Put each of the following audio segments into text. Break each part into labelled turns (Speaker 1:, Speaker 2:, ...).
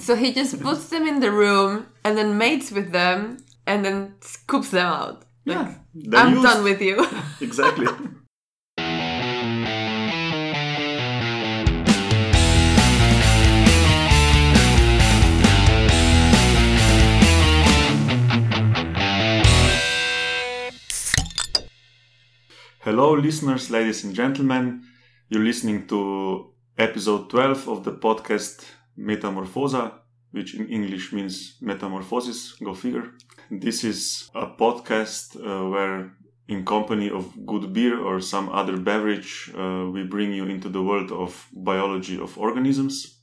Speaker 1: So he just puts them in the room and then mates with them and then scoops them out. Like,
Speaker 2: yeah,
Speaker 1: I'm
Speaker 2: used.
Speaker 1: done with you.
Speaker 2: Exactly. Hello, listeners, ladies and gentlemen. You're listening to episode 12 of the podcast Metamorfoza, which in English means metamorphosis. Go figure. This is a podcast uh, where, in company of good beer or some other beverage, uh, we bring you into the world of biology of organisms.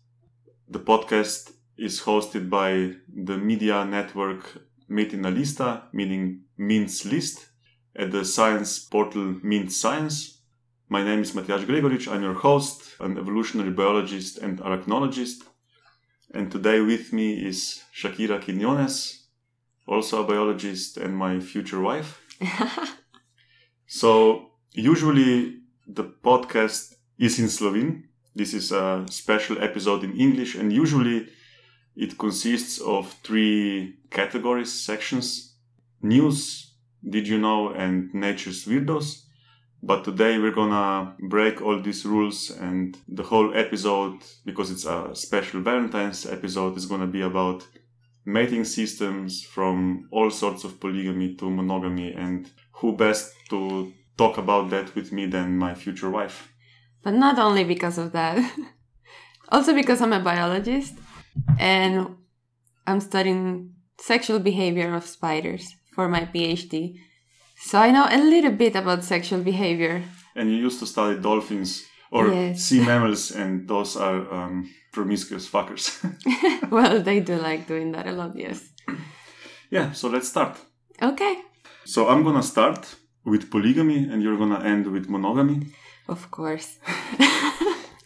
Speaker 2: The podcast is hosted by the media network Metinalista, meaning means list, at the science portal Mint Science. My name is Matjaž Gregorič. I'm your host, an evolutionary biologist and arachnologist. And today with me is Shakira Quinones, also a biologist and my future wife. so, usually the podcast is in Slovene. This is a special episode in English, and usually it consists of three categories, sections news, did you know, and nature's weirdos. But today we're gonna break all these rules and the whole episode, because it's a special Valentine's episode, is gonna be about mating systems from all sorts of polygamy to monogamy and who best to talk about that with me than my future wife.
Speaker 1: But not only because of that, also because I'm a biologist and I'm studying sexual behavior of spiders for my PhD. So I know a little bit about sexual behavior.
Speaker 2: And you used to study dolphins or
Speaker 1: Yes.
Speaker 2: sea mammals, and those are um, promiscuous fuckers.
Speaker 1: well, they do like doing that a lot, yes.
Speaker 2: yeah, so let's start.
Speaker 1: Okay,
Speaker 2: So I'm gonna start with polygamy, and you're gonna end with monogamy.
Speaker 1: of course.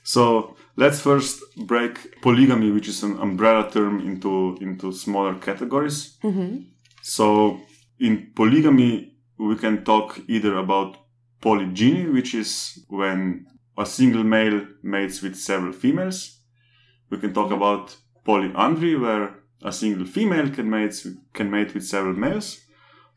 Speaker 2: So let's first break polygamy, which is an umbrella term, into into smaller categories.
Speaker 1: hmm
Speaker 2: So in polygamy, we can talk either about polygyny, which is when a single male mates with several females. We can talk about polyandry, where a single female can mate can mate with several males,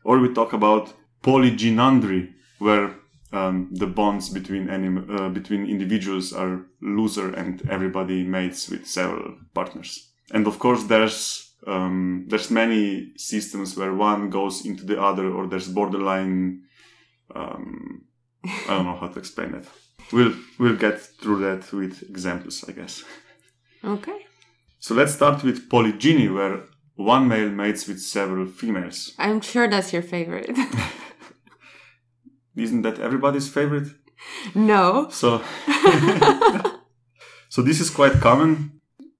Speaker 2: or we talk about polygynandry, where um, the bonds between anim- uh, between individuals are looser and everybody mates with several partners. And of course, there's um, there's many systems where one goes into the other, or there's borderline. Um, I don't know how to explain that. We'll we'll get through that with examples, I guess.
Speaker 1: Okay.
Speaker 2: So let's start with polygyny, where one male mates with several females.
Speaker 1: I'm sure that's your favorite.
Speaker 2: Isn't that everybody's favorite?
Speaker 1: no.
Speaker 2: So, so this is quite common.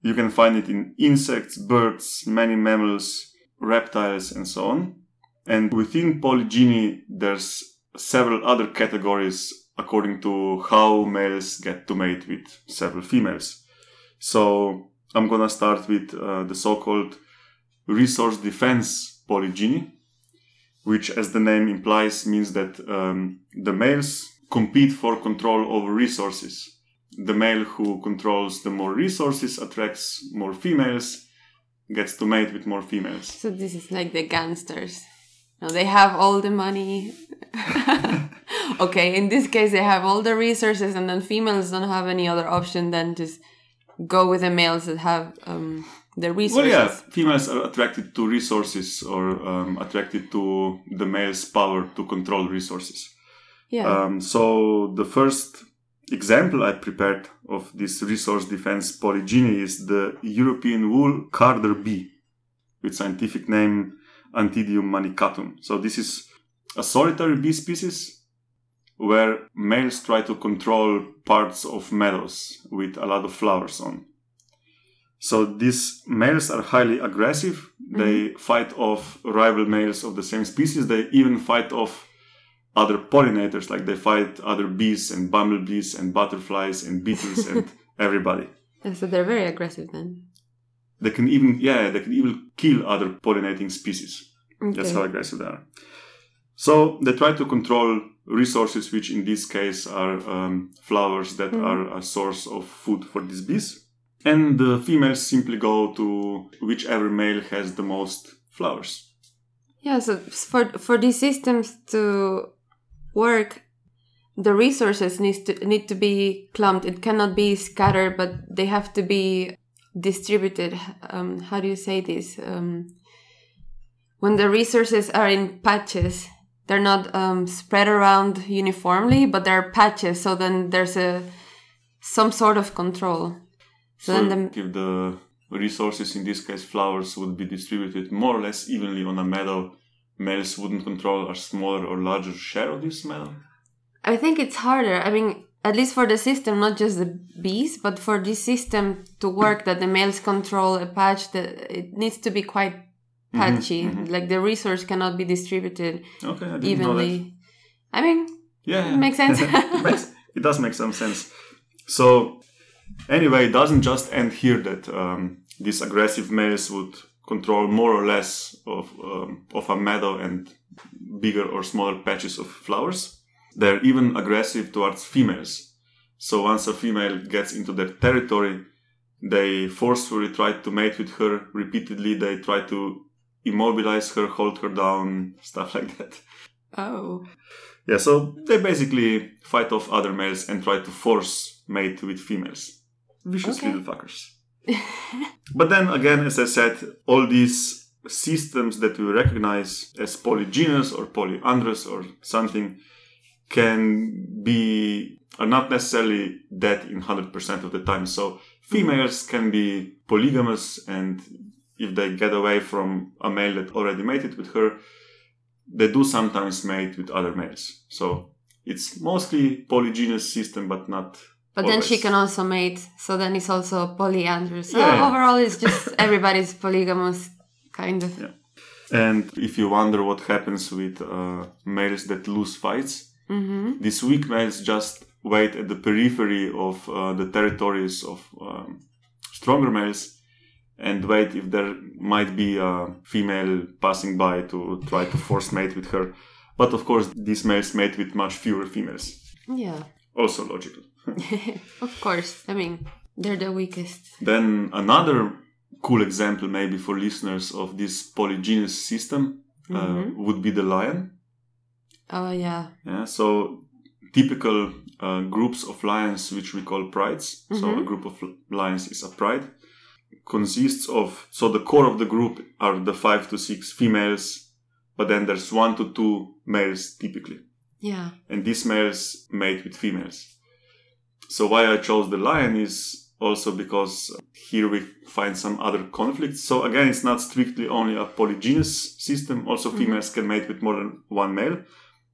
Speaker 2: You can find it in insects, birds, many mammals, reptiles, and so on. And within polygyny, there's several other categories according to how males get to mate with several females. So I'm gonna start with uh, the so-called resource defense polygyny, which, as the name implies, means that um, the males compete for control over resources. The male who controls the more resources attracts more females, gets to mate with more females.
Speaker 1: So this is like the gangsters. No, they have all the money. okay, in this case, they have all the resources, and then females don't have any other option than just go with the males that have um, the
Speaker 2: Well,
Speaker 1: resources.
Speaker 2: yeah, females are attracted to resources or um, attracted to the male's power to control resources.
Speaker 1: Yeah.
Speaker 2: Um, so the first example I prepared of this resource defense polygyny is the European wool carder bee, with scientific name Anthidium manicatum. So this is a solitary bee species where males try to control parts of meadows with a lot of flowers on. So these males are highly aggressive. They mm-hmm. fight off rival males of the same species. They even fight off other pollinators, like they fight other bees and bumblebees and butterflies and beetles and everybody.
Speaker 1: so they're very aggressive then.
Speaker 2: They can even, yeah, they can even kill other pollinating species. That's how aggressive they are. So they try to control resources, which in this case are um, flowers that are a source of food for these bees. and the females simply go to whichever male has the most flowers.
Speaker 1: Yeah, so for for these systems to work, the resources needs to need to be clumped. It cannot be scattered, but they have to be distributed. Um, how do you say this? Um, when the resources are in patches, they're not um, spread around uniformly, but they're patches. So then there's a some sort of control.
Speaker 2: So, so then the, if the resources, in this case flowers, would be distributed more or less evenly on a meadow, males wouldn't control a smaller or larger share of this meadow?
Speaker 1: I think it's harder. I mean, at least for the system, not just the bees, but for this system to work, that the males control a patch, that it needs to be quite mm-hmm, patchy. Mm-hmm. Like the resource cannot be distributed
Speaker 2: okay, I
Speaker 1: evenly. I mean,
Speaker 2: yeah,
Speaker 1: yeah. makes sense.
Speaker 2: it, makes, it does make some sense. So Anyway, it doesn't just end here that um, these aggressive males would control more or less of, um, of a meadow and bigger or smaller patches of flowers. They're even aggressive towards females. So once a female gets into their territory, they forcefully try to mate with her repeatedly. They try to immobilize her, hold her down, stuff like that.
Speaker 1: Oh.
Speaker 2: Yeah, so they basically fight off other males and try to force mate with females. Vicious okay. little fuckers. but then again, as I said, all these systems that we recognize as polygynous or polyandrous or something can be are not necessarily that in 100% of the time. So females can be polygamous and if they get away from a male that already mated with her, they do sometimes mate with other males. So it's mostly polygynous system, but not
Speaker 1: but Always. then she can also mate, so then it's also polyandrous. So yeah. overall, it's just everybody's polygamous, kind of.
Speaker 2: Yeah. And if you wonder what happens with uh, males that lose fights,
Speaker 1: mm-hmm.
Speaker 2: these weak males just wait at the periphery of uh, the territories of um, stronger males and wait if there might be a female passing by to try to force mate with her. But of course, these males mate with much fewer females.
Speaker 1: Yeah.
Speaker 2: Also logical.
Speaker 1: of course. I mean, they're the weakest.
Speaker 2: Then another cool example, maybe for listeners of this polygynous system, uh, mm-hmm. would be the lion.
Speaker 1: Oh yeah.
Speaker 2: Yeah. So typical uh, groups of lions, which we call prides. Mm-hmm. So a group of lions is a pride. Consists of so the core of the group are the five to six females, but then there's one to two males typically.
Speaker 1: Yeah.
Speaker 2: And these males mate with females. So why I chose the lion is also because here we find some other conflicts. So again, it's not strictly only a polygynous system. Also, mm-hmm. females can mate with more than one male.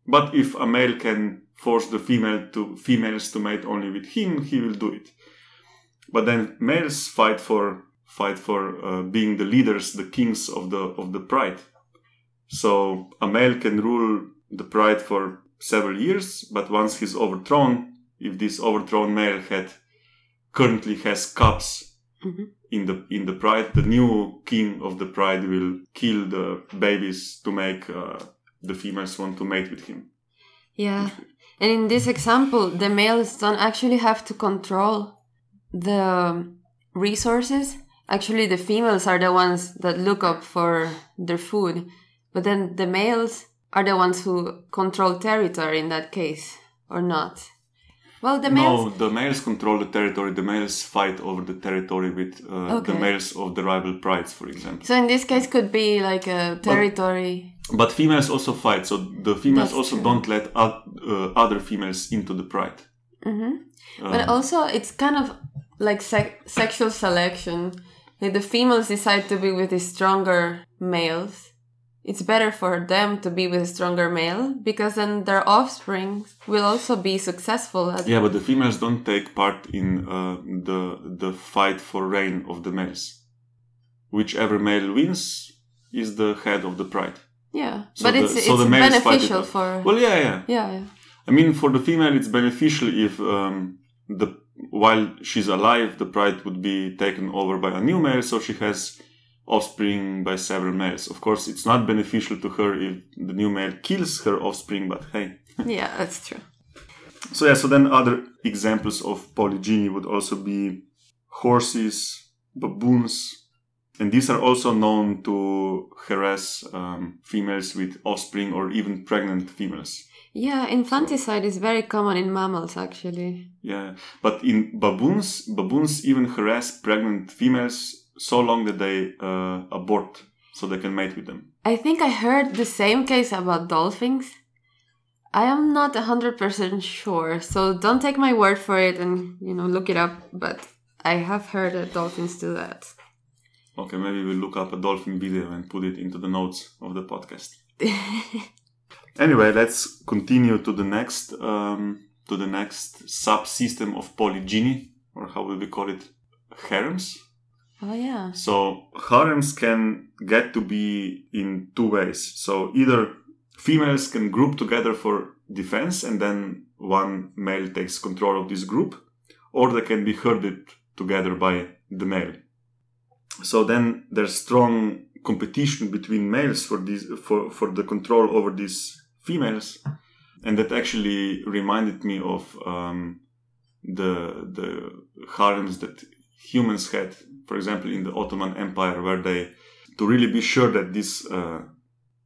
Speaker 2: But if a male can force the female to females to mate only with him, he will do it. But then males fight for fight for uh, being the leaders, the kings of the of the pride. So a male can rule the pride for several years, but once he's overthrown, if this overthrown male had currently has cubs
Speaker 1: mm-hmm.
Speaker 2: in the in the pride, the new king of the pride will kill the babies to make uh, the females want to mate with him.
Speaker 1: Yeah, and in this example, the males don't actually have to control the resources. Actually, the females are the ones that look up for their food, but then the males are the ones who control territory in that case, or not. Well, the males.
Speaker 2: No, the males control the territory. The males fight over the territory with uh, okay. the males of the rival prides, for example.
Speaker 1: So in this case, could be like a territory.
Speaker 2: But, but females also fight. So the females That's also true. don't let uh, other females into the pride.
Speaker 1: Mm-hmm. but also, it's kind of like sec- sexual selection. Like the females decide to be with the stronger males it's better for them to be with a stronger male because then their offspring will also be successful.
Speaker 2: yeah, but the females don't take part in uh, the the fight for reign of the males. Whichever male wins is the head of the pride.
Speaker 1: Yeah, so but the, it's, so it's beneficial for.
Speaker 2: Well, yeah, yeah,
Speaker 1: yeah, yeah.
Speaker 2: I mean, for the female, it's beneficial if um, the while she's alive, the pride would be taken over by a new male, so she has offspring by several males. Of course, it's not beneficial to her if the new male kills her offspring, but hey.
Speaker 1: yeah, that's true.
Speaker 2: So yeah, so then other examples of polygyny would also be horses, baboons, and these are also known to harass um, females with offspring or even pregnant females.
Speaker 1: Yeah, infanticide is very common in mammals actually.
Speaker 2: Yeah, but in baboons, baboons even harass pregnant females so long that they uh, abort so they can mate with them.
Speaker 1: I think I heard the same case about dolphins. I am not 100% sure, so don't take my word for it and, you know, look it up, but I have heard that dolphins do that.
Speaker 2: Okay, maybe we'll look up a dolphin video and put it into the notes of the podcast. anyway, let's continue to the next um, to the next subsystem of polygyny, or how will we call it, harems.
Speaker 1: Oh yeah.
Speaker 2: So harems can get to be in two ways. So either females can group together for defense, and then one male takes control of this group, or they can be herded together by the male. So then there's strong competition between males for this for, for the control over these females, and that actually reminded me of um, the the harems that humans had, for example, in the Ottoman Empire, where they to really be sure that this uh,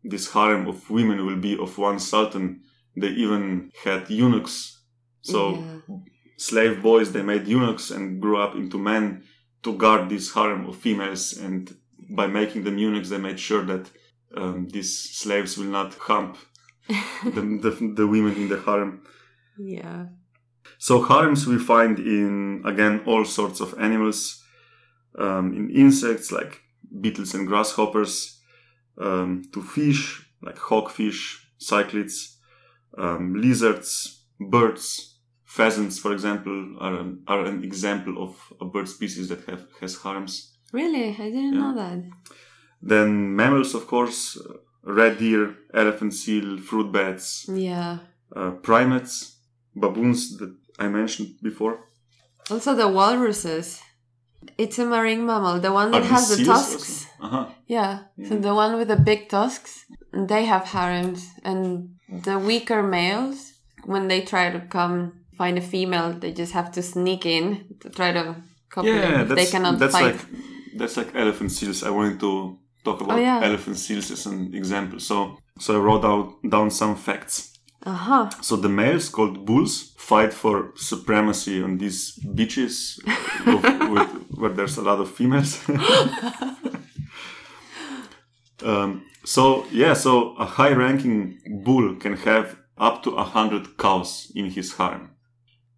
Speaker 2: this harem of women will be of one sultan, they even had eunuchs. So
Speaker 1: Yeah.
Speaker 2: slave boys they made eunuchs and grew up into men to guard this harem of females and by making them eunuchs they made sure that um, these slaves will not hump the, the, the women in the harem
Speaker 1: Yeah.
Speaker 2: So harems we find in again all sorts of animals um, in insects like beetles and grasshoppers um, to fish like hawkfish cichlids um, lizards birds pheasants for example are an, are an example of a bird species that have has harems
Speaker 1: Really? I didn't
Speaker 2: Yeah.
Speaker 1: know that.
Speaker 2: then mammals of course uh, red deer elephant seal fruit bats
Speaker 1: Yeah.
Speaker 2: uh, primates baboons that i mentioned before
Speaker 1: Also the walruses. It's a marine mammal, the one that
Speaker 2: these
Speaker 1: has the tusks.
Speaker 2: uh-huh
Speaker 1: Yeah. So the one with the big tusks, they have harems, and the weaker males, when they try to come find a female, they just have to sneak in to try to copulate.
Speaker 2: yeah
Speaker 1: if
Speaker 2: that's,
Speaker 1: they cannot
Speaker 2: that's
Speaker 1: fight.
Speaker 2: like that's like elephant seals i wanted to talk about
Speaker 1: Oh, yeah.
Speaker 2: elephant seals as an example so so i wrote out down some facts So the males called bulls fight for supremacy on these beaches of, with, where there's a lot of females. Um, so yeah so a high ranking bull can have up to a hundred cows in his harem.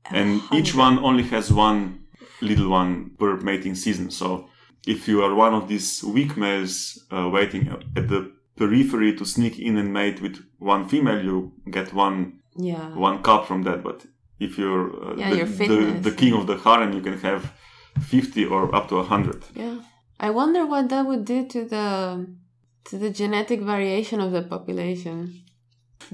Speaker 2: And each one only has one little one per mating season. So if you are one of these weak males uh, waiting at the periphery to sneak in and mate with one female, you get one
Speaker 1: Yeah.
Speaker 2: one cup from that. But if you're uh,
Speaker 1: Yeah,
Speaker 2: the, the, the king of the harem, you can have fifty or up to hundred.
Speaker 1: Yeah. I wonder what that would do to the to the genetic variation of the population.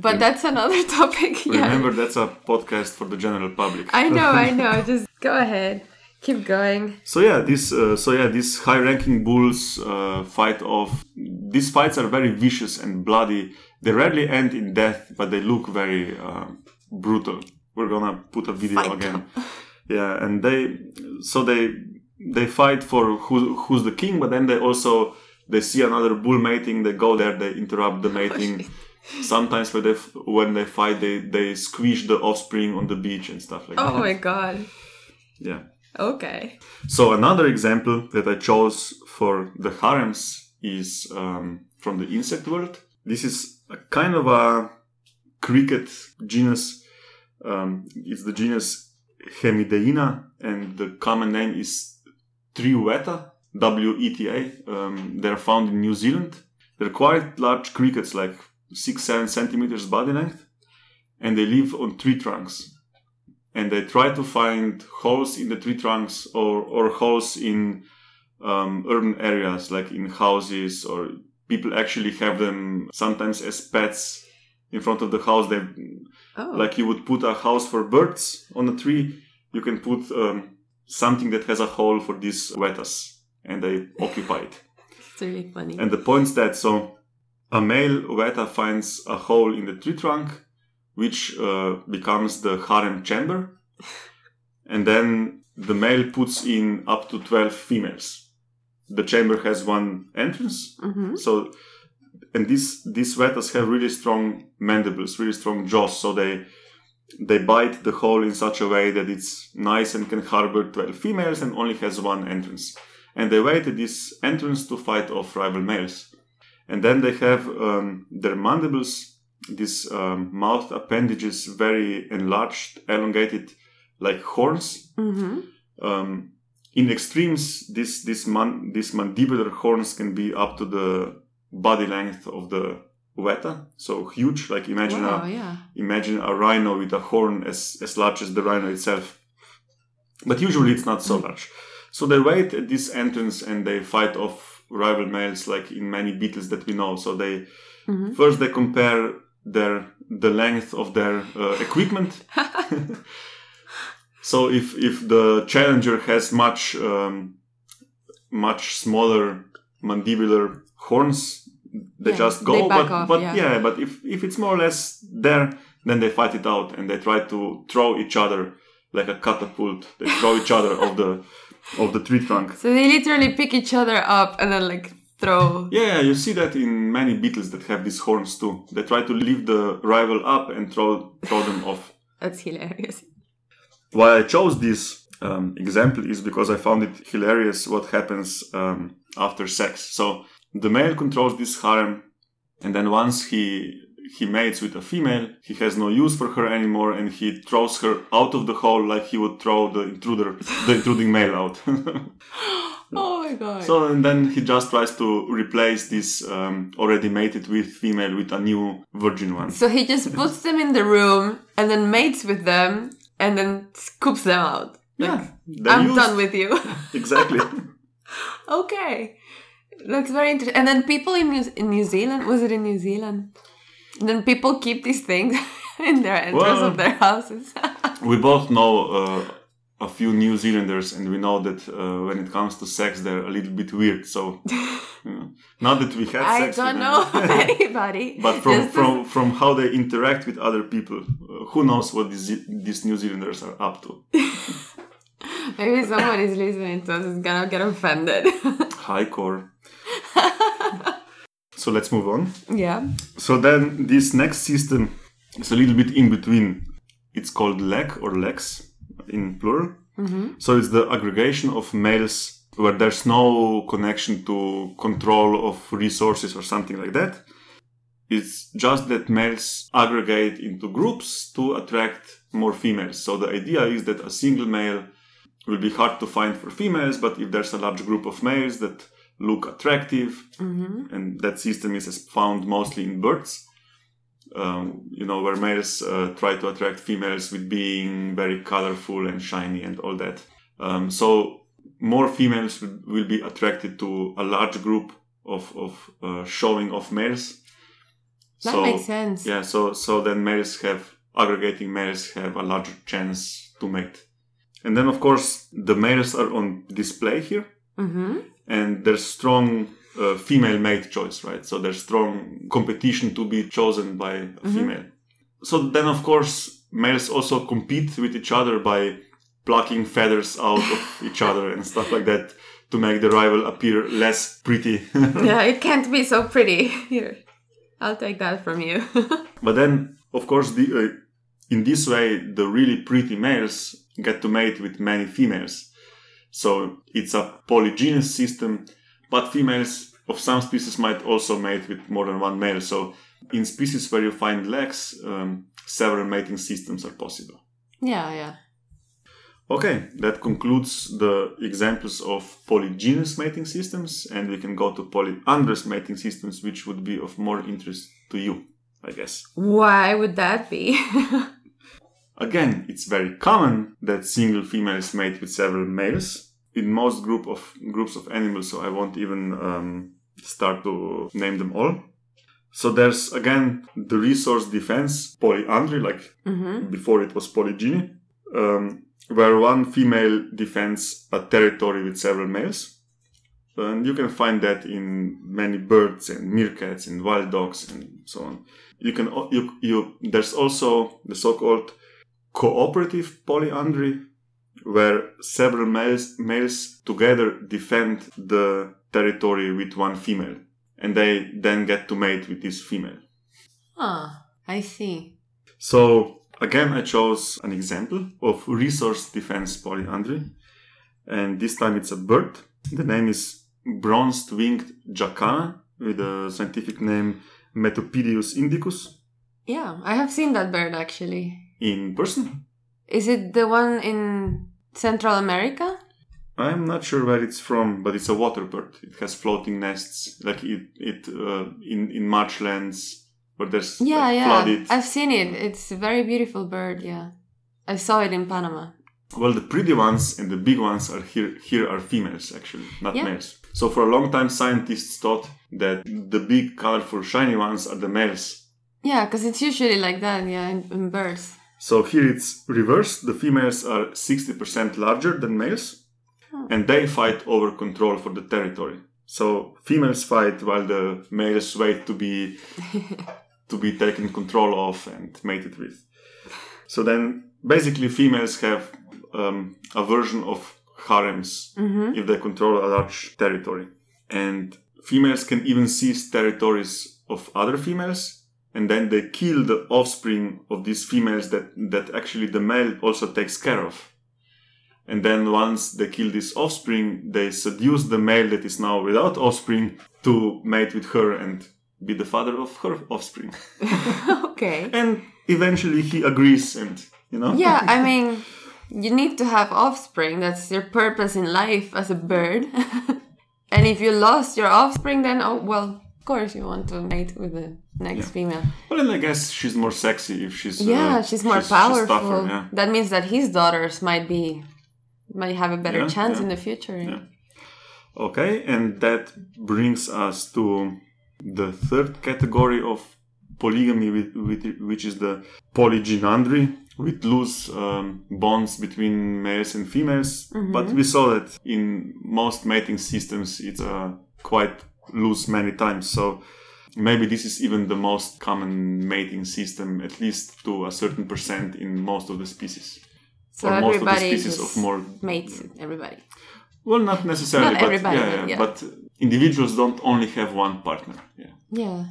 Speaker 1: But that's another topic. Yeah.
Speaker 2: Remember, that's a podcast for the general public.
Speaker 1: I know, I know. Just go ahead. Keep going.
Speaker 2: So yeah, this uh, so yeah, these high-ranking bulls uh, fight off. These fights are very vicious and bloody. They rarely end in death, but they look very uh, brutal. We're gonna put a video
Speaker 1: Fight
Speaker 2: again. Yeah, and they so they they fight for who who's the king, but then they also they see another bull mating. They go there, they interrupt the mating. Sometimes when they when they fight, they they squish the offspring on the beach and stuff like
Speaker 1: Oh
Speaker 2: that.
Speaker 1: Oh my god.
Speaker 2: Yeah.
Speaker 1: Okay.
Speaker 2: So another example that I chose for the harems is um, from the insect world. This is a kind of a cricket genus. Um, it's the genus Hemideina, and the common name is tree weta, W-E-T-A. Um, they're found in New Zealand. They're quite large crickets, like six, seven centimeters body length, and they live on tree trunks and they try to find holes in the tree trunks or, or holes in um, urban areas like in houses or people actually have them sometimes as pets in front of the house they
Speaker 1: Oh.
Speaker 2: like you would put a house for birds on a tree you can put um, something that has a hole for these wetas and they occupy it
Speaker 1: it's really funny.
Speaker 2: and the point's that so a male weta finds a hole in the tree trunk, which uh, becomes the harem chamber. And then the male puts in up to 12 females. The chamber has one entrance.
Speaker 1: Mm-hmm.
Speaker 2: So, and these, these wetas have really strong mandibles, really strong jaws. So they, they bite the hole in such a way that it's nice and can harbor 12 females and only has one entrance. And they wait at this entrance to fight off rival males. And then they have um, their mandibles, these um, mouth appendages, very enlarged, elongated, like horns.
Speaker 1: Mm-hmm.
Speaker 2: Um, in extremes, this this man, these mandibular horns can be up to the body length of the weta, so huge. Like imagine
Speaker 1: Wow,
Speaker 2: a
Speaker 1: yeah.
Speaker 2: imagine a rhino with a horn as, as large as the rhino itself. But usually it's not so large. So they wait at this entrance and they fight off rival males like in many beetles that we know. So they
Speaker 1: Mhm.
Speaker 2: first they compare their the length of their uh, equipment. so if if the challenger has much um, much smaller mandibular horns, they
Speaker 1: Yeah,
Speaker 2: just go.
Speaker 1: they
Speaker 2: but
Speaker 1: off,
Speaker 2: but
Speaker 1: yeah.
Speaker 2: yeah, but if if it's more or less there, then they fight it out and they try to throw each other like a catapult. They throw each other off the of the tree trunk.
Speaker 1: So they literally pick each other up and then like throw.
Speaker 2: Yeah, you see that in many beetles that have these horns too. They try to lift the rival up and throw throw them off.
Speaker 1: That's hilarious.
Speaker 2: Why I chose this um, example is because I found it hilarious what happens um, after sex. So the male controls this harem, and then once he he mates with a female, he has no use for her anymore, and he throws her out of the hole like he would throw the intruder, the intruding male out.
Speaker 1: Oh my god.
Speaker 2: so and then he just tries to replace this um, already mated with female with a new virgin one.
Speaker 1: So he just puts them in the room and then mates with them and then scoops them out. Like,
Speaker 2: Yeah,
Speaker 1: I'm
Speaker 2: used.
Speaker 1: done with you.
Speaker 2: exactly.
Speaker 1: okay. That's very interesting. And then people in New, in New Zealand, was it in New Zealand? Then people keep these things in their entrance
Speaker 2: Well-
Speaker 1: of their houses.
Speaker 2: we both know uh, a few New Zealanders, and we know that uh, when it comes to sex, they're a little bit weird. So, you know, not that we had
Speaker 1: I don't know anybody.
Speaker 2: but from
Speaker 1: Just
Speaker 2: from from how they interact with other people, uh, who knows what these these New Zealanders are up to?
Speaker 1: Maybe someone is listening to us is gonna get offended.
Speaker 2: High core. So let's move on.
Speaker 1: yeah.
Speaker 2: So then this next system is a little bit in between. It's called lek or leks in plural. Mm-hmm. So it's the aggregation of males where there's no connection to control of resources or something like that. It's just that males aggregate into groups to attract more females. So the idea is that a single male will be hard to find for females, but if there's a large group of males that look attractive, and that system is found mostly in birds, um, you know, where males uh, try to attract females with being very colorful and shiny and all that. Um, so more females will, be attracted to a large group of, of uh, showing of males.
Speaker 1: That makes sense.
Speaker 2: Yeah, so so then males have aggregating males have a larger chance to mate. And then of course the males are on display here
Speaker 1: Mm-hmm.
Speaker 2: and there's strong uh, female mate choice, right? So there's strong competition to be chosen by a female. So then, of course, males also compete with each other by plucking feathers out of each other and stuff like that to make the rival appear less pretty.
Speaker 1: yeah, it can't be so pretty. Here, I'll take that from you.
Speaker 2: but then, of course, the, uh, in this way, the really pretty males get to mate with many females. So it's a polygynous system, but females of some species might also mate with more than one male. So in species where you find leks, um, several mating systems are possible.
Speaker 1: yeah, yeah.
Speaker 2: Okay, that concludes the examples of polygynous mating systems, and we can go to polyandrous mating systems, which would be of more interest to you, I guess.
Speaker 1: Why would that be?
Speaker 2: Again, it's very common that single females mate with several males in most group of groups of animals. So I won't even um, start to name them all. So there's again the resource defense polyandry, like
Speaker 1: mm-hmm.
Speaker 2: before it was polygyny, um, where one female defends a territory with several males. And you can find that in many birds and meerkats and wild dogs and so on. You can you you there's also the so-called cooperative polyandry, where several males, males together defend the territory with one female. And they then get to mate with this female.
Speaker 1: Ah, I see.
Speaker 2: So again, I chose an example of resource defense polyandry. And this time it's a bird. The name is bronze-winged jacana with a scientific name Metopidius indicus
Speaker 1: Yeah, I have seen that bird actually.
Speaker 2: In person.
Speaker 1: Is it the one in Central America?
Speaker 2: I'm not sure where it's from, but it's a water bird. It has floating nests, like it, it uh, in in marshlands where there's
Speaker 1: Yeah,
Speaker 2: like,
Speaker 1: yeah.
Speaker 2: flooded.
Speaker 1: I've seen it. It's a very beautiful bird, yeah. I saw it in Panama.
Speaker 2: Well, the pretty ones and the big ones are here. Here are females, actually, not
Speaker 1: Yeah.
Speaker 2: males. So for a long time, scientists thought that the big, colorful, shiny ones are the males.
Speaker 1: Yeah, because it's usually like that, yeah, in, in birds.
Speaker 2: So here it's reversed. The females are 60% larger than males, and they fight over control for the territory. So females fight while the males wait to be to be taken control of and mated with. So then, basically, females have um, a version of harems
Speaker 1: Mm-hmm.
Speaker 2: if they control a large territory, and females can even seize territories of other females and then they kill the offspring of these females that, that actually the male also takes care of. And then once they kill this offspring, they seduce the male that is now without offspring to mate with her and be the father of her offspring.
Speaker 1: okay.
Speaker 2: And eventually he agrees and, you know.
Speaker 1: Yeah, I mean, you need to have offspring. That's your purpose in life as a bird. and if you lost your offspring, then, oh, well, of course you want to mate with the next female.
Speaker 2: Well, and I guess she's more sexy if she's. uh,
Speaker 1: Yeah, she's more
Speaker 2: she's
Speaker 1: powerful.
Speaker 2: tougher, yeah.
Speaker 1: That means that his daughters might be, might have a better
Speaker 2: Yeah,
Speaker 1: chance
Speaker 2: yeah.
Speaker 1: in the future.
Speaker 2: Yeah. Okay, and that brings us to the third category of polygamy, with, with, which is the polygynandry, with loose um, bonds between males and females. But we saw that in most mating systems, it's uh, quite loose many times. So maybe this is even the most common mating system, at least to a certain percent in most of the species.
Speaker 1: So
Speaker 2: or most of the
Speaker 1: everybody
Speaker 2: species of more
Speaker 1: mates everybody.
Speaker 2: well, not necessarily,
Speaker 1: Not
Speaker 2: but
Speaker 1: everybody,
Speaker 2: yeah, yeah,
Speaker 1: yeah.
Speaker 2: but individuals don't only have one partner. Yeah.
Speaker 1: Yeah.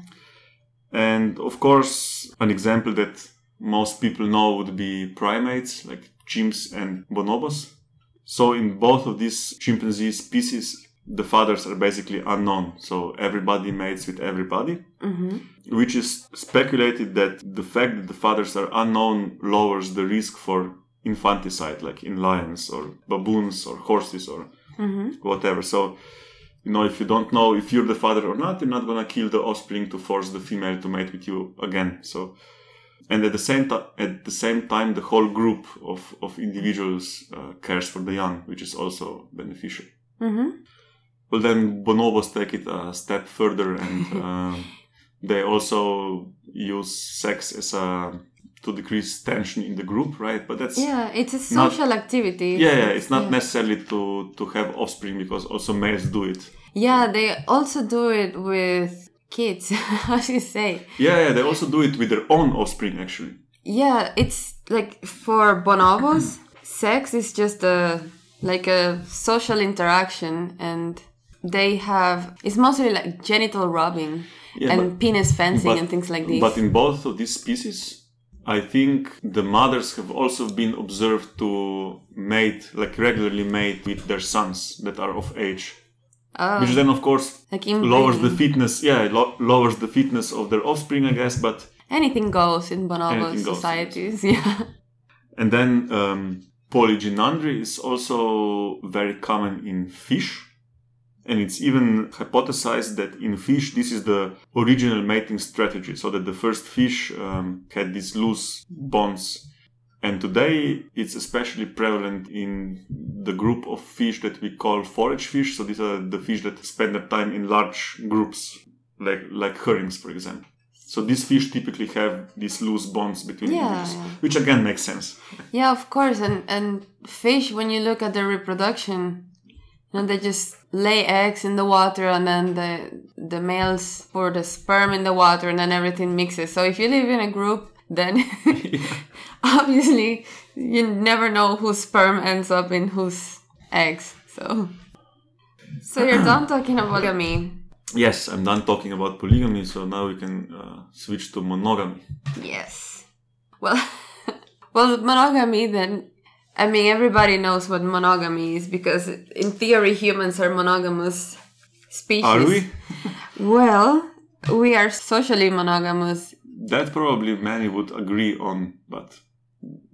Speaker 2: And of course, an example that most people know would be primates like chimps and bonobos. So in both of these chimpanzee species, the fathers are basically unknown. So everybody mates with everybody,
Speaker 1: hmm
Speaker 2: which is speculated that the fact that the fathers are unknown lowers the risk for infanticide, like in lions or baboons or horses or
Speaker 1: hmm
Speaker 2: whatever. So, you know, if you don't know if you're the father or not, you're not gonna kill the offspring to force the female to mate with you again. So, and at the same time, at the same time, the whole group of of individuals uh, cares for the young, which is also beneficial.
Speaker 1: hmm
Speaker 2: Well, then bonobos take it a step further, and uh, they also use sex as a to decrease tension in the group, right? But that's
Speaker 1: Yeah, it's a
Speaker 2: Not-
Speaker 1: social activity.
Speaker 2: yeah, yeah, it's not
Speaker 1: yeah.
Speaker 2: necessarily to to have offspring because also males do it.
Speaker 1: Yeah, they also do it with kids. How do you say?
Speaker 2: Yeah, yeah, they also do it with their own offspring, actually.
Speaker 1: Yeah, it's like for bonobos, sex is just a like a social interaction, and they have it's mostly like genital rubbing
Speaker 2: Yeah,
Speaker 1: and penis fencing
Speaker 2: but-
Speaker 1: and things like this.
Speaker 2: But in both of these species, I think the mothers have also been observed to mate, like regularly mate with their sons that are of age,
Speaker 1: oh,
Speaker 2: which then, of course,
Speaker 1: like
Speaker 2: lowers the fitness. Yeah, lo- lowers the fitness of their offspring, I guess. But
Speaker 1: anything goes in bonobo
Speaker 2: Anything goes,
Speaker 1: societies. Yeah.
Speaker 2: and then um, polygynandry is also very common in fish. And it's even hypothesized that in fish, this is the original mating strategy, so that the first fish um, had these loose bonds. And today, it's especially prevalent in the group of fish that we call forage fish. So these are the fish that spend their time in large groups, like like herrings, for example. So these fish typically have these loose bonds between
Speaker 1: Yeah,
Speaker 2: individuals,
Speaker 1: yeah.
Speaker 2: which again makes sense.
Speaker 1: Yeah, of course. And and fish, when you look at their reproduction, know, they just lay eggs in the water, and then the the males pour the sperm in the water, and then everything mixes. So if you live in a group, then obviously you never know whose sperm ends up in whose eggs. So, so you're done talking about polygamy.
Speaker 2: Yes, I'm done talking about polygamy, so now we can uh, switch to monogamy.
Speaker 1: Yes. Well, well, monogamy then. I mean, everybody knows what monogamy is because, in theory, humans are monogamous species.
Speaker 2: Are we?
Speaker 1: Well, we are socially monogamous.
Speaker 2: That probably many would agree on, but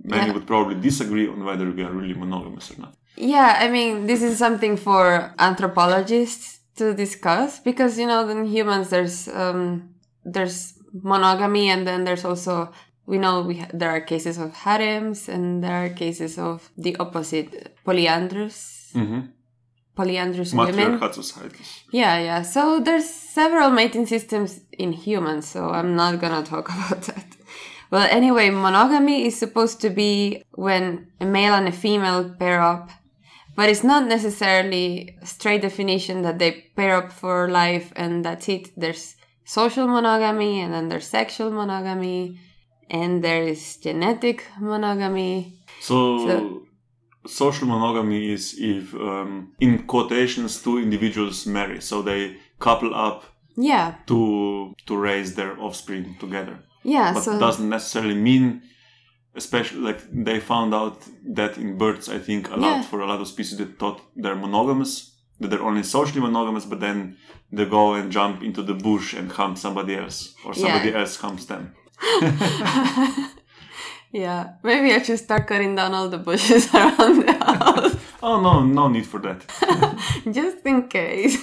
Speaker 2: many
Speaker 1: Yeah.
Speaker 2: would probably disagree on whether we are really monogamous or not.
Speaker 1: Yeah, I mean, this is something for anthropologists to discuss because you know, in humans, there's um, there's monogamy, and then there's also we know we ha- there are cases of harems, and there are cases of the opposite, polyandrous,
Speaker 2: Mm-hmm.
Speaker 1: polyandrous women.
Speaker 2: Societies.
Speaker 1: Yeah, yeah. So there's several mating systems in humans, so I'm not gonna talk about that. Well, anyway, monogamy is supposed to be when a male and a female pair up, but it's not necessarily a straight definition that they pair up for life and that's it. There's social monogamy and then there's sexual monogamy and there is genetic monogamy.
Speaker 2: So,
Speaker 1: So-
Speaker 2: social monogamy is if, um, in quotations, two individuals marry, so they couple up
Speaker 1: Yeah,
Speaker 2: to to raise their offspring together.
Speaker 1: yeah.
Speaker 2: But
Speaker 1: so
Speaker 2: doesn't necessarily mean, especially like they found out that in birds, I think a lot
Speaker 1: Yeah.
Speaker 2: for a lot of species that thought they're monogamous, that they're only socially monogamous, but then they go and jump into the bush and hump somebody else, or
Speaker 1: Yeah.
Speaker 2: somebody else humps them.
Speaker 1: Yeah, maybe I should start cutting down all the bushes around the house
Speaker 2: Oh no, no need for that.
Speaker 1: just in case.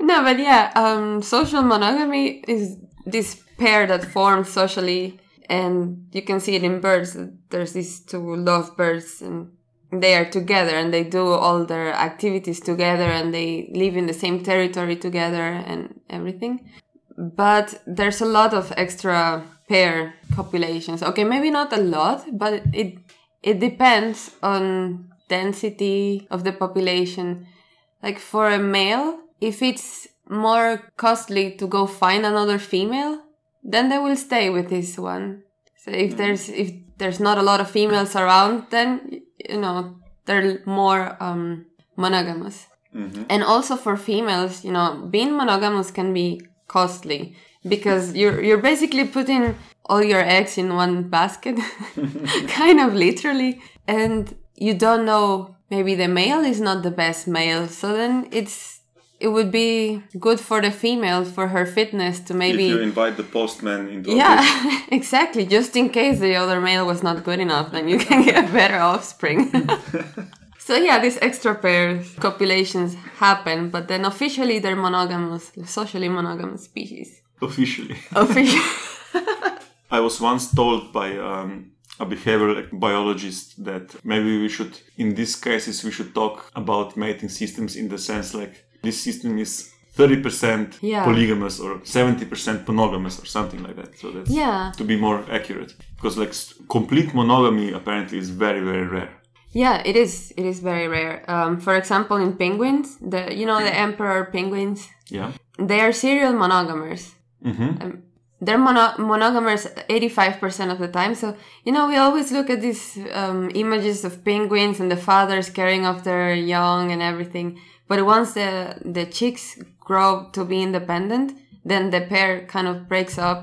Speaker 1: no, but yeah, um, social monogamy is this pair that forms socially, and you can see it in birds. There's these two lovebirds, and they are together, and they do all their activities together, and they live in the same territory together, and everything. But there's a lot of extra pair copulations. Okay, maybe not a lot, but it it depends on density of the population. Like for a male, if it's more costly to go find another female, then they will stay with this one. So if there's if there's not a lot of females around, then you know they're more um, monogamous. And also for females, you know, being monogamous can be costly because you're you're basically putting all your eggs in one basket, kind of literally, and you don't know maybe the male is not the best male, so then it's it would be good for the female for her fitness to maybe
Speaker 2: if you invite the postman into
Speaker 1: yeah, exactly. Just in case the other male was not good enough, then you can get better offspring. So yeah, these extra pairs copulations happen, but then officially they're monogamous, socially monogamous species.
Speaker 2: officially.
Speaker 1: Officially.
Speaker 2: I was once told by um, a behavioral biologist that maybe we should, in these cases, we should talk about mating systems in the sense like this system is 30%
Speaker 1: Yeah.
Speaker 2: polygamous or 70% monogamous or something like that. So that's
Speaker 1: Yeah.
Speaker 2: to be more accurate. Because like complete monogamy apparently is very, very rare.
Speaker 1: Yeah, it is. It is very rare. Um, for example, in penguins, the you know the emperor penguins,
Speaker 2: Yeah.
Speaker 1: they are serial monogamers.
Speaker 2: Mm-hmm.
Speaker 1: they're mono- monogamous 85% of the time so you know we always look at these um, images of penguins and the fathers caring of their young and everything but once the the chicks grow to be independent then the pair kind of breaks up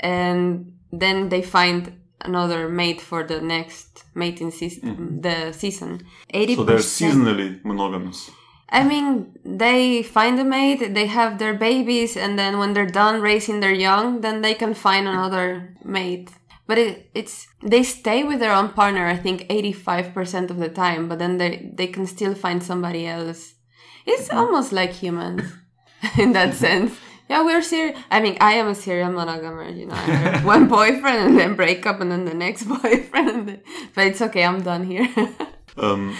Speaker 1: and then they find another mate for the next mating season mm-hmm. the season 80%
Speaker 2: So they're seasonally monogamous.
Speaker 1: I mean, they find a mate, they have their babies, and then when they're done raising their young, then they can find another mate. But it, it's they stay with their own partner. I think eighty five percent of the time, but then they they can still find somebody else. It's mm-hmm. almost like humans in that sense. Yeah, we're serial. I mean, I am a serial monogamer. You know, I have one boyfriend and then break up, and then the next boyfriend. And then, but it's okay. I'm done here.
Speaker 2: Um,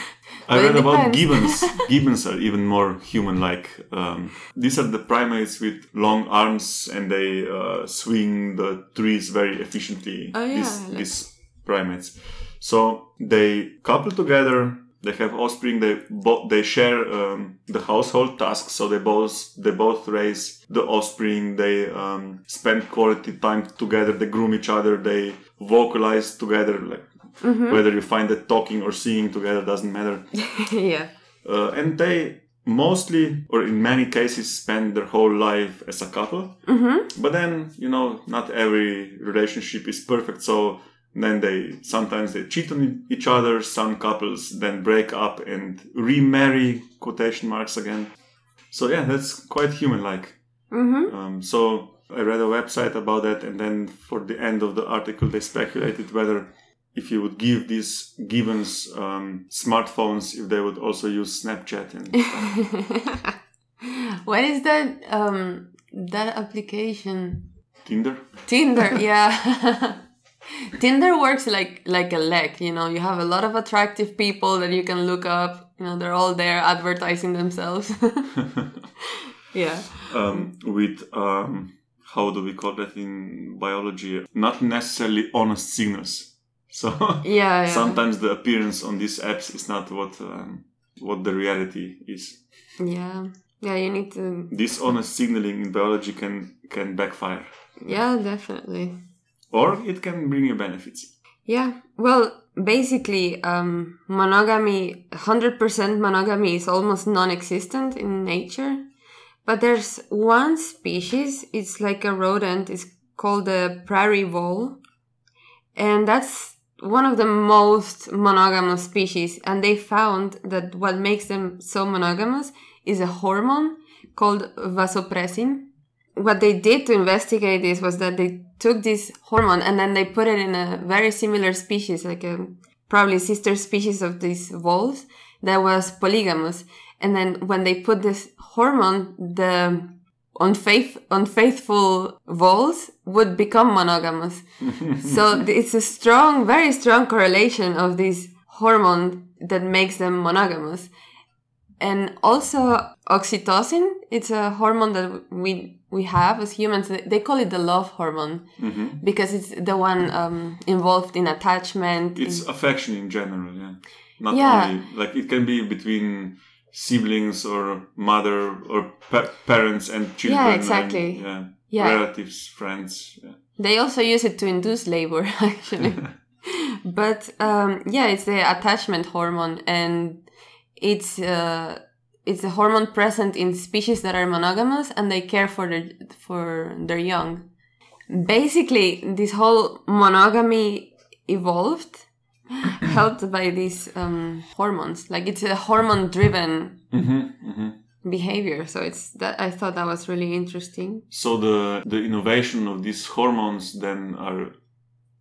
Speaker 2: I read about gibbons. gibbons are even more human-like. Um, these are the primates with long arms, and they uh, swing the trees very efficiently.
Speaker 1: Oh, yeah,
Speaker 2: these,
Speaker 1: like-
Speaker 2: these primates. So they couple together, they have offspring. They both they share um, the household tasks, so they both they both raise the offspring. They um, spend quality time together. They groom each other. They vocalize together. Like whether you find that talking or singing together doesn't matter.
Speaker 1: yeah.
Speaker 2: Uh, and they mostly, or in many cases, spend their whole life as a couple. Mm-hmm. But then, you know, not every relationship is perfect. So then they sometimes they cheat on each other. Some couples then break up and remarry quotation marks again. So yeah, that's quite human-like.
Speaker 1: Mm-hmm.
Speaker 2: Um, so I read a website about that, and then for the end of the article, they speculated whether if you would give these gibbons um, smartphones, if they would also use Snapchat and
Speaker 1: what is that? Um, that application?
Speaker 2: Tinder.
Speaker 1: Tinder. Yeah. Tinder works like like a lek. You know, you have a lot of attractive people that you can look up. You know, they're all there advertising themselves. yeah.
Speaker 2: um, with um, how do we call that in biology? Not necessarily honest signals. So
Speaker 1: Yeah. yeah.
Speaker 2: sometimes the appearance on these apps is not what um, what the reality is.
Speaker 1: Yeah. Yeah, you need to.
Speaker 2: Dishonest signaling in biology can can backfire,
Speaker 1: Yeah, definitely.
Speaker 2: Or it can bring you benefits.
Speaker 1: Yeah. Well, basically, um, monogamy, 100% monogamy is almost non existent in nature. But there's one species, it's like a rodent, it's called the prairie vole. And that's one of the most monogamous species. And they found that what makes them so monogamous is a hormone called vasopressin. What they did to investigate this was that they took this hormone and then they put it in a very similar species, like a probably sister species of these voles that was polygamous. And then when they put this hormone, the unfaith, unfaithful voles would become monogamous. so it's a strong, very strong correlation of this hormone that makes them monogamous. And also oxytocin, it's a hormone that we we have as humans. They call it the love hormone because it's the one um, involved in attachment.
Speaker 2: It's
Speaker 1: in-
Speaker 2: affection in general, yeah. Not
Speaker 1: Yeah.
Speaker 2: only like it can be between siblings or mother or pa- parents and children. yeah
Speaker 1: exactly.
Speaker 2: yeah,
Speaker 1: Yeah.
Speaker 2: relatives, friends. Yeah.
Speaker 1: They also use it to induce labor, actually. but um, yeah, it's the attachment hormone, and it's uh, it's a hormone present in species that are monogamous, and they care for their for their young. Basically, this whole monogamy evolved helped by these um, hormones. Like it's a hormone-driven behavior. So it's that I thought that was really interesting.
Speaker 2: So the the innovation of these hormones then are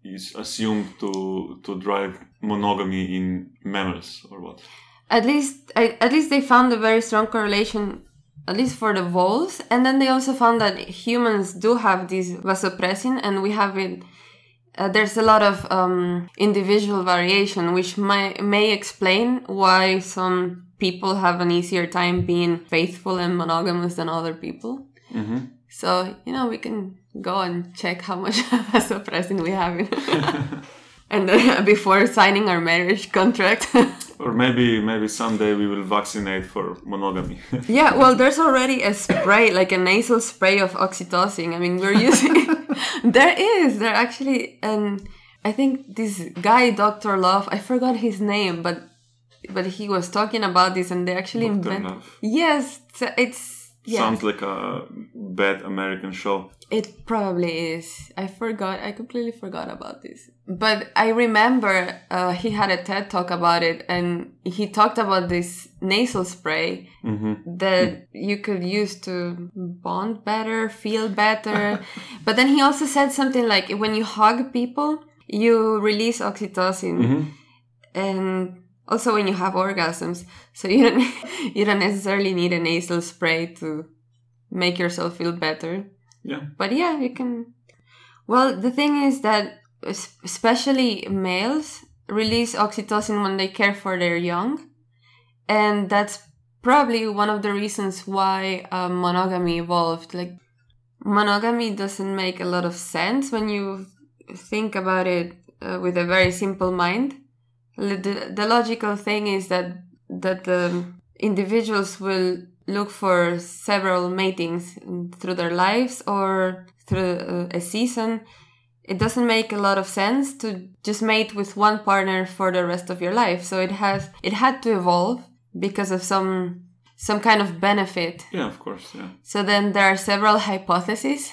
Speaker 2: is assumed to to drive monogamy in mammals or what?
Speaker 1: At least at least they found a very strong correlation at least for the voles and then they also found that humans do have this vasopressin and we have it uh, there's a lot of um, individual variation which may, may explain why some people have an easier time being faithful and monogamous than other people. So you know we can go and check how much vasopressin we have in and uh, before signing our marriage contract
Speaker 2: Or maybe maybe someday we will vaccinate for monogamy.
Speaker 1: Yeah, well, there's already a spray, like a nasal spray of oxytocin. I mean, we're using. there is. There actually, and I think this guy, Doctor Love, I forgot his name, but but he was talking about this, and they actually
Speaker 2: Dr.
Speaker 1: invent.
Speaker 2: Love.
Speaker 1: Yes, it's yeah.
Speaker 2: Sounds like a bad American show.
Speaker 1: It probably is. I forgot. I completely forgot about this. But I remember uh, he had a TED talk about it, and he talked about this nasal spray that you could use to bond better, feel better. but then he also said something like when you hug people, you release oxytocin, and also when you have orgasms. So you don't you don't necessarily need a nasal spray to make yourself feel better
Speaker 2: Yeah.
Speaker 1: but yeah you can well the thing is that especially males release oxytocin when they care for their young and that's probably one of the reasons why um, monogamy evolved like monogamy doesn't make a lot of sense when you think about it uh, with a very simple mind the, the logical thing is that that the individuals will look for several matings through their lives or through a, a season it doesn't make a lot of sense to just mate with one partner for the rest of your life so it has it had to evolve because of some some kind of benefit
Speaker 2: Yeah, of course. Yeah.
Speaker 1: so then there are several hypotheses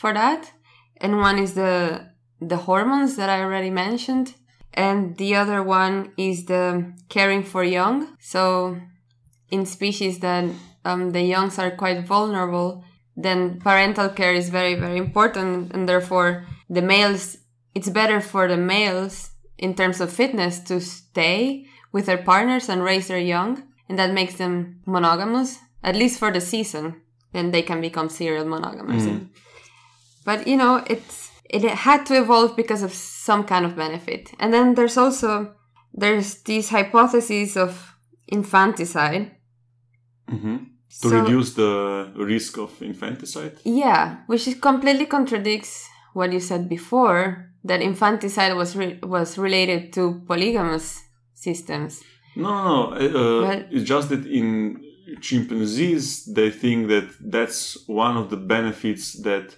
Speaker 1: for that and one is the the hormones that i already mentioned and the other one is the caring for young. So in species that um, the youngs are quite vulnerable then parental care is very very important. And therefore the males it's better for the males in terms of fitness to stay with their partners and raise their young. And that makes them monogamous at least for the season. Then they can become serial monogamous. But you know it's it had to evolve because of some kind of benefit and then there's also there's these hypotheses of infanticide
Speaker 2: hmm To
Speaker 1: So-
Speaker 2: reduce the risk of infanticide.
Speaker 1: Yeah, which is completely contradicts what you said before that infanticide was re- was related to polygamous systems.
Speaker 2: No, no, no. Uh,
Speaker 1: Well-
Speaker 2: it's just that in chimpanzees, they think that that's one of the benefits that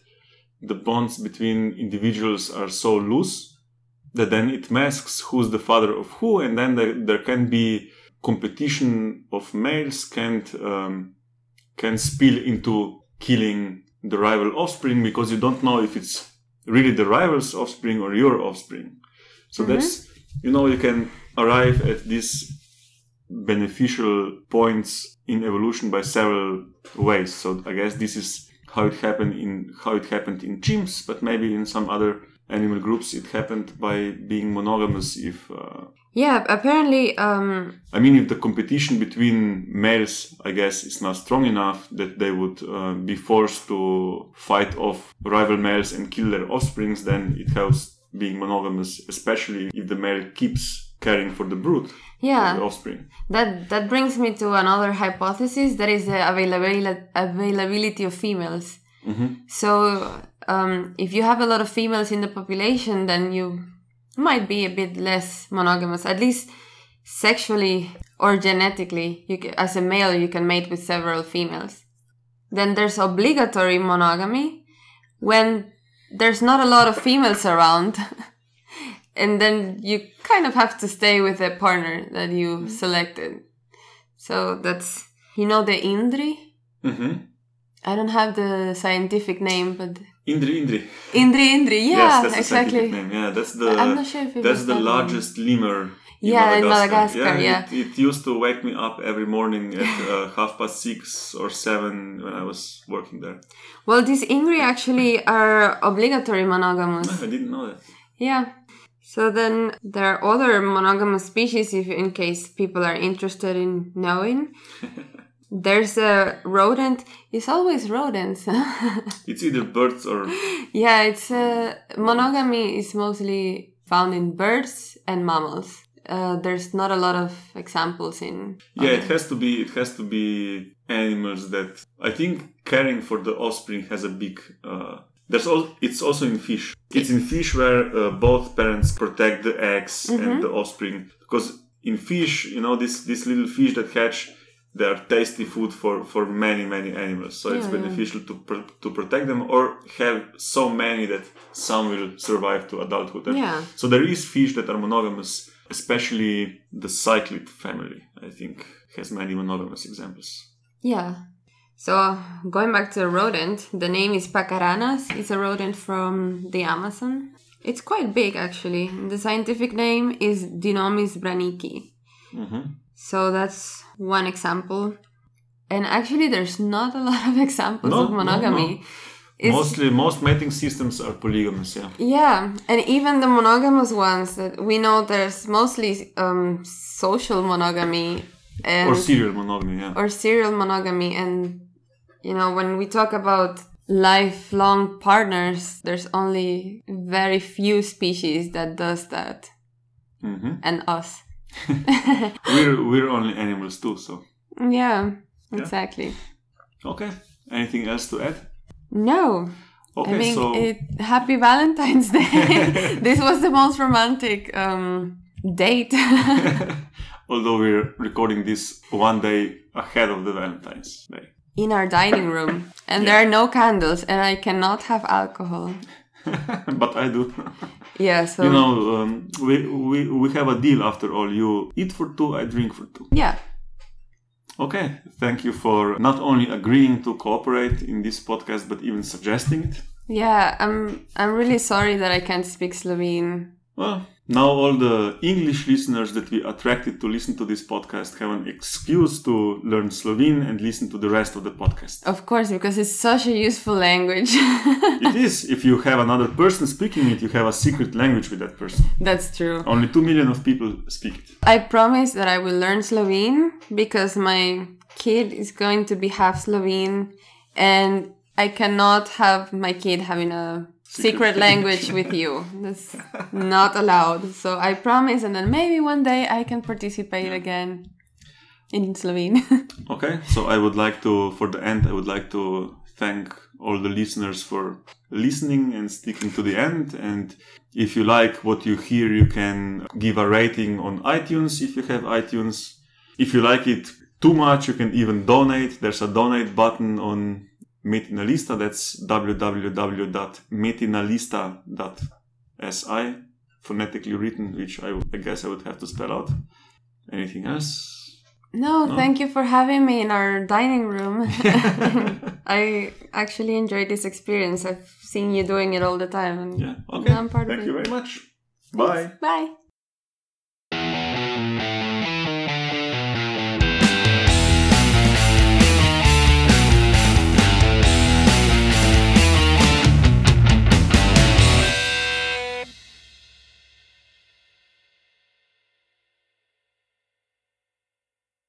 Speaker 2: the bonds between individuals are so loose that then it masks who's the father of who, and then there, there can be competition of males can't um, can spill into killing the rival offspring because you don't know if it's really the rival's offspring or your offspring. So that's you know you can arrive at these beneficial points in evolution by several ways. So I guess this is how it happened in how it happened in chimps, but maybe in some other animal groups it happened by being monogamous. If uh,
Speaker 1: Yeah, apparently, um,
Speaker 2: I mean, if the competition between males, I guess, is not strong enough that they would uh, be forced to fight off rival males and kill their offsprings, then it helps being monogamous, especially if the male keeps caring for the brood,
Speaker 1: yeah,
Speaker 2: the offspring.
Speaker 1: that that brings me to another hypothesis that is the availability availability of females. So, um, if you have a lot of females in the population, then you might be a bit less monogamous, at least sexually or genetically. You ca as a male, you can mate with several females. Then there's obligatory monogamy when there's not a lot of females around. and then you kind of have to stay with a partner that you selected. So that's, you know, the Indri?
Speaker 2: hmm
Speaker 1: I don't have the scientific name, but
Speaker 2: Indri Indri.
Speaker 1: Indri Indri, yeah,
Speaker 2: yes, that's
Speaker 1: exactly.
Speaker 2: name. Yeah, that's the
Speaker 1: I'm not sure if
Speaker 2: that's the largest lemur. In
Speaker 1: Yeah, in Madagascar, yeah.
Speaker 2: It, it used to wake me up every morning at uh, half past six or seven when I was working there.
Speaker 1: Well, these Indri actually are obligatory monogamous.
Speaker 2: No, I didn't know that.
Speaker 1: Yeah. So then there are other monogamous species, if in case people are interested in knowing. There's a rodent. It's always rodents.
Speaker 2: It's either birds or
Speaker 1: yeah, it's uh, monogamy is mostly found in birds and mammals. Uh, there's not a lot of examples in.
Speaker 2: yeah, it has to be it has to be animals that I think caring for the offspring has a big. Uh, there's all. It's also in fish. It's in fish where uh, both parents protect the eggs and the offspring because in fish, you know, this this little fish that hatch, they are tasty food for for many many animals. So it's
Speaker 1: Yeah, yeah.
Speaker 2: beneficial to pr- to protect them or have so many that some will survive to adulthood.
Speaker 1: Yeah.
Speaker 2: So there is fish that are monogamous, especially the cichlid family. I think has many monogamous examples.
Speaker 1: Yeah. So going back to the rodent, the name is Pacaranas. It's a rodent from the Amazon. It's quite big actually. The scientific name is Dinomys branickii. So that's one example. And actually, there's not a lot of examples
Speaker 2: No,
Speaker 1: of monogamy.
Speaker 2: no.
Speaker 1: It's,
Speaker 2: Mostly, most mating systems are polygamous. Yeah.
Speaker 1: yeah, and even the monogamous ones that we know there's mostly um, social monogamy and
Speaker 2: Or serial monogamy. Yeah.
Speaker 1: or serial monogamy and you know when we talk about lifelong partners there's only very few species that does that
Speaker 2: hmm
Speaker 1: and us
Speaker 2: We're we're only animals too. So
Speaker 1: yeah exactly
Speaker 2: okay. Anything else to add?
Speaker 1: no
Speaker 2: Okay.
Speaker 1: i mean
Speaker 2: so
Speaker 1: it, happy valentine's day this was the most romantic um date.
Speaker 2: Although we're recording this one day ahead of the Valentine's Day.
Speaker 1: in our dining room, and there are no candles, and I cannot have alcohol.
Speaker 2: but I do.
Speaker 1: Yeah, so
Speaker 2: You know, um, we, we, we have a deal after all. You eat for two, I drink for two.
Speaker 1: yeah,
Speaker 2: Okay, thank you for not only agreeing to cooperate in this podcast, but even suggesting it.
Speaker 1: yeah. I'm I'm really sorry that I can't speak Slovene.
Speaker 2: Well, now all the English listeners that we attracted to listen to this podcast have an excuse to learn Slovene and listen to the rest of the podcast.
Speaker 1: Of course, because it's such a useful language.
Speaker 2: it is. If you have another person speaking it, you have a secret language with that person.
Speaker 1: That's true.
Speaker 2: Only 2 million of people speak it.
Speaker 1: I promise that I will learn Slovene because my kid is going to be half Slovene and I cannot have my kid having a Secret language with you. That's not allowed. So I promise and then maybe one day I can participate again in Slovene.
Speaker 2: Okay, so I would like to, for the end, I would like to thank all the listeners for listening and sticking to the end. And if you like what you hear, you can give a rating on iTunes if you have iTunes. If you like it too much, you can even donate. There's a donate button on Metinalista. That's www.metinalista.si, phonetically written, which I, I guess I would have to spell out. Anything else?
Speaker 1: no, thank you for having me in our dining room. I actually enjoyed this experience. I've seen you doing it all the time. And
Speaker 2: Yeah. Okay.
Speaker 1: I'm part of
Speaker 2: Thank
Speaker 1: it.
Speaker 2: you very much. Bye.
Speaker 1: Bye.